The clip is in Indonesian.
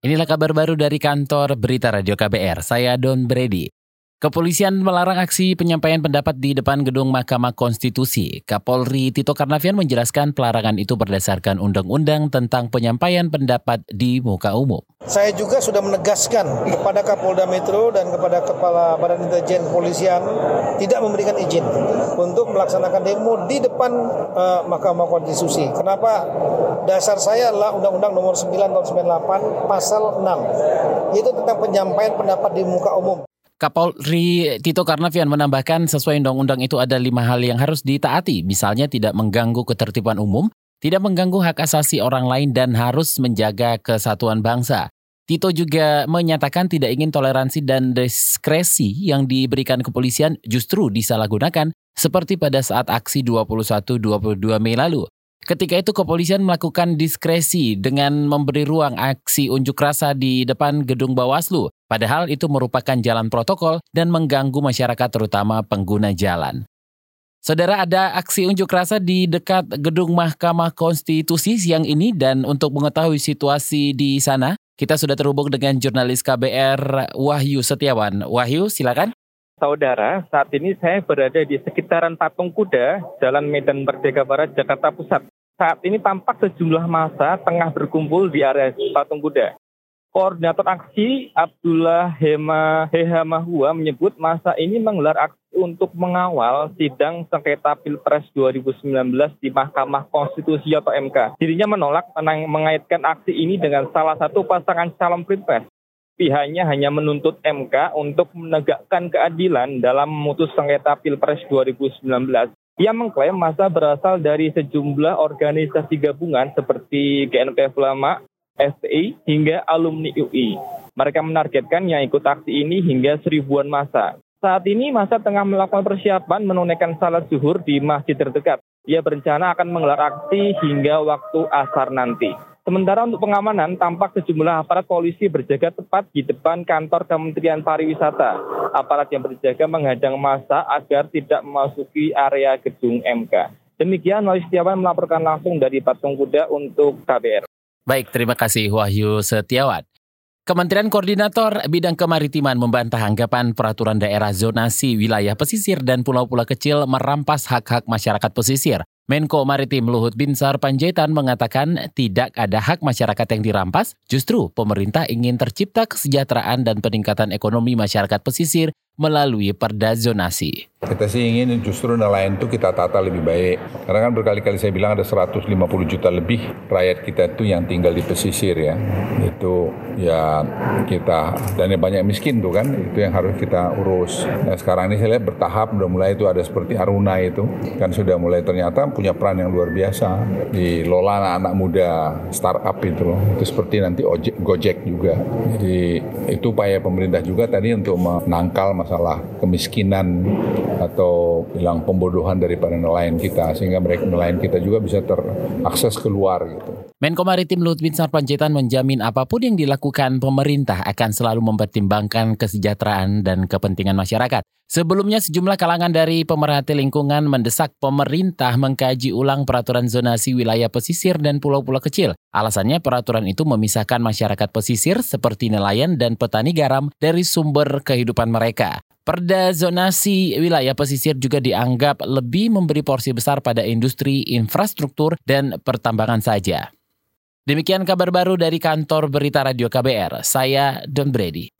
Inilah kabar baru dari kantor Berita Radio KBR. Saya Don Brady. Kepolisian melarang aksi penyampaian pendapat di depan gedung Mahkamah Konstitusi. Kapolri Tito Karnavian menjelaskan pelarangan itu berdasarkan undang-undang tentang penyampaian pendapat di muka umum. Saya juga sudah menegaskan kepada Kapolda Metro dan kepada Kepala Badan Intelijen Polisian tidak memberikan izin untuk melaksanakan demo di depan uh, Mahkamah Konstitusi. Kenapa? Dasar saya adalah Undang-Undang Nomor 9 Tahun 98 Pasal 6 yaitu tentang penyampaian pendapat di muka umum. Kapolri Tito Karnavian menambahkan sesuai undang-undang itu ada lima hal yang harus ditaati, misalnya tidak mengganggu ketertiban umum, tidak mengganggu hak asasi orang lain, dan harus menjaga kesatuan bangsa. Tito juga menyatakan tidak ingin toleransi dan diskresi yang diberikan kepolisian justru disalahgunakan seperti pada saat aksi 21-22 Mei lalu. Ketika itu kepolisian melakukan diskresi dengan memberi ruang aksi unjuk rasa di depan gedung Bawaslu, padahal itu merupakan jalan protokol dan mengganggu masyarakat terutama pengguna jalan. Saudara ada aksi unjuk rasa di dekat gedung Mahkamah Konstitusi siang ini dan untuk mengetahui situasi di sana, kita sudah terhubung dengan jurnalis KBR Wahyu Setiawan. Wahyu, silakan. Saudara, saat ini saya berada di sekitaran Patung Kuda, Jalan Medan Merdeka Barat, Jakarta Pusat. Saat ini tampak sejumlah masa tengah berkumpul di area Patung Kuda. Koordinator aksi Abdullah Hema Hehamahua menyebut masa ini menggelar aksi untuk mengawal sidang sengketa Pilpres 2019 di Mahkamah Konstitusi atau MK. Dirinya menolak mengaitkan aksi ini dengan salah satu pasangan calon Pilpres pihaknya hanya menuntut MK untuk menegakkan keadilan dalam memutus sengketa Pilpres 2019. Ia mengklaim masa berasal dari sejumlah organisasi gabungan seperti GNPF Ulama, FPI, hingga alumni UI. Mereka menargetkan yang ikut aksi ini hingga seribuan masa. Saat ini masa tengah melakukan persiapan menunaikan salat zuhur di masjid terdekat. Ia berencana akan menggelar aksi hingga waktu asar nanti. Sementara untuk pengamanan, tampak sejumlah aparat polisi berjaga tepat di depan kantor Kementerian Pariwisata. Aparat yang berjaga menghadang masa agar tidak memasuki area gedung MK. Demikian Wahyu Setiawan melaporkan langsung dari Patung Kuda untuk KBR. Baik, terima kasih Wahyu Setiawan. Kementerian Koordinator Bidang Kemaritiman membantah anggapan peraturan daerah zonasi wilayah pesisir dan pulau-pulau kecil merampas hak-hak masyarakat pesisir. Menko Maritim Luhut Binsar Panjaitan mengatakan tidak ada hak masyarakat yang dirampas, justru pemerintah ingin tercipta kesejahteraan dan peningkatan ekonomi masyarakat pesisir melalui perda zonasi. Kita sih ingin justru nelayan itu kita tata lebih baik. Karena kan berkali-kali saya bilang ada 150 juta lebih rakyat kita itu yang tinggal di pesisir ya. Itu ya kita dan yang banyak miskin tuh kan itu yang harus kita urus. Nah sekarang ini saya lihat bertahap udah mulai itu ada seperti Aruna itu kan sudah mulai ternyata punya peran yang luar biasa di lola anak-anak muda startup itu loh. Itu seperti nanti ojek, Gojek juga. Jadi itu upaya pemerintah juga tadi untuk menangkal masalah kemiskinan atau bilang pembodohan daripada nelayan kita sehingga mereka nelayan kita juga bisa terakses keluar gitu. Menko Maritim Luhut Binsar Panjaitan menjamin apa pun yang dilakukan pemerintah akan selalu mempertimbangkan kesejahteraan dan kepentingan masyarakat. Sebelumnya sejumlah kalangan dari pemerhati lingkungan mendesak pemerintah mengkaji ulang peraturan zonasi wilayah pesisir dan pulau-pulau kecil. Alasannya peraturan itu memisahkan masyarakat pesisir seperti nelayan dan petani garam dari sumber kehidupan mereka. Perda zonasi wilayah pesisir juga dianggap lebih memberi porsi besar pada industri, infrastruktur, dan pertambangan saja. Demikian kabar baru dari kantor Berita Radio KBR. Saya Don Brady.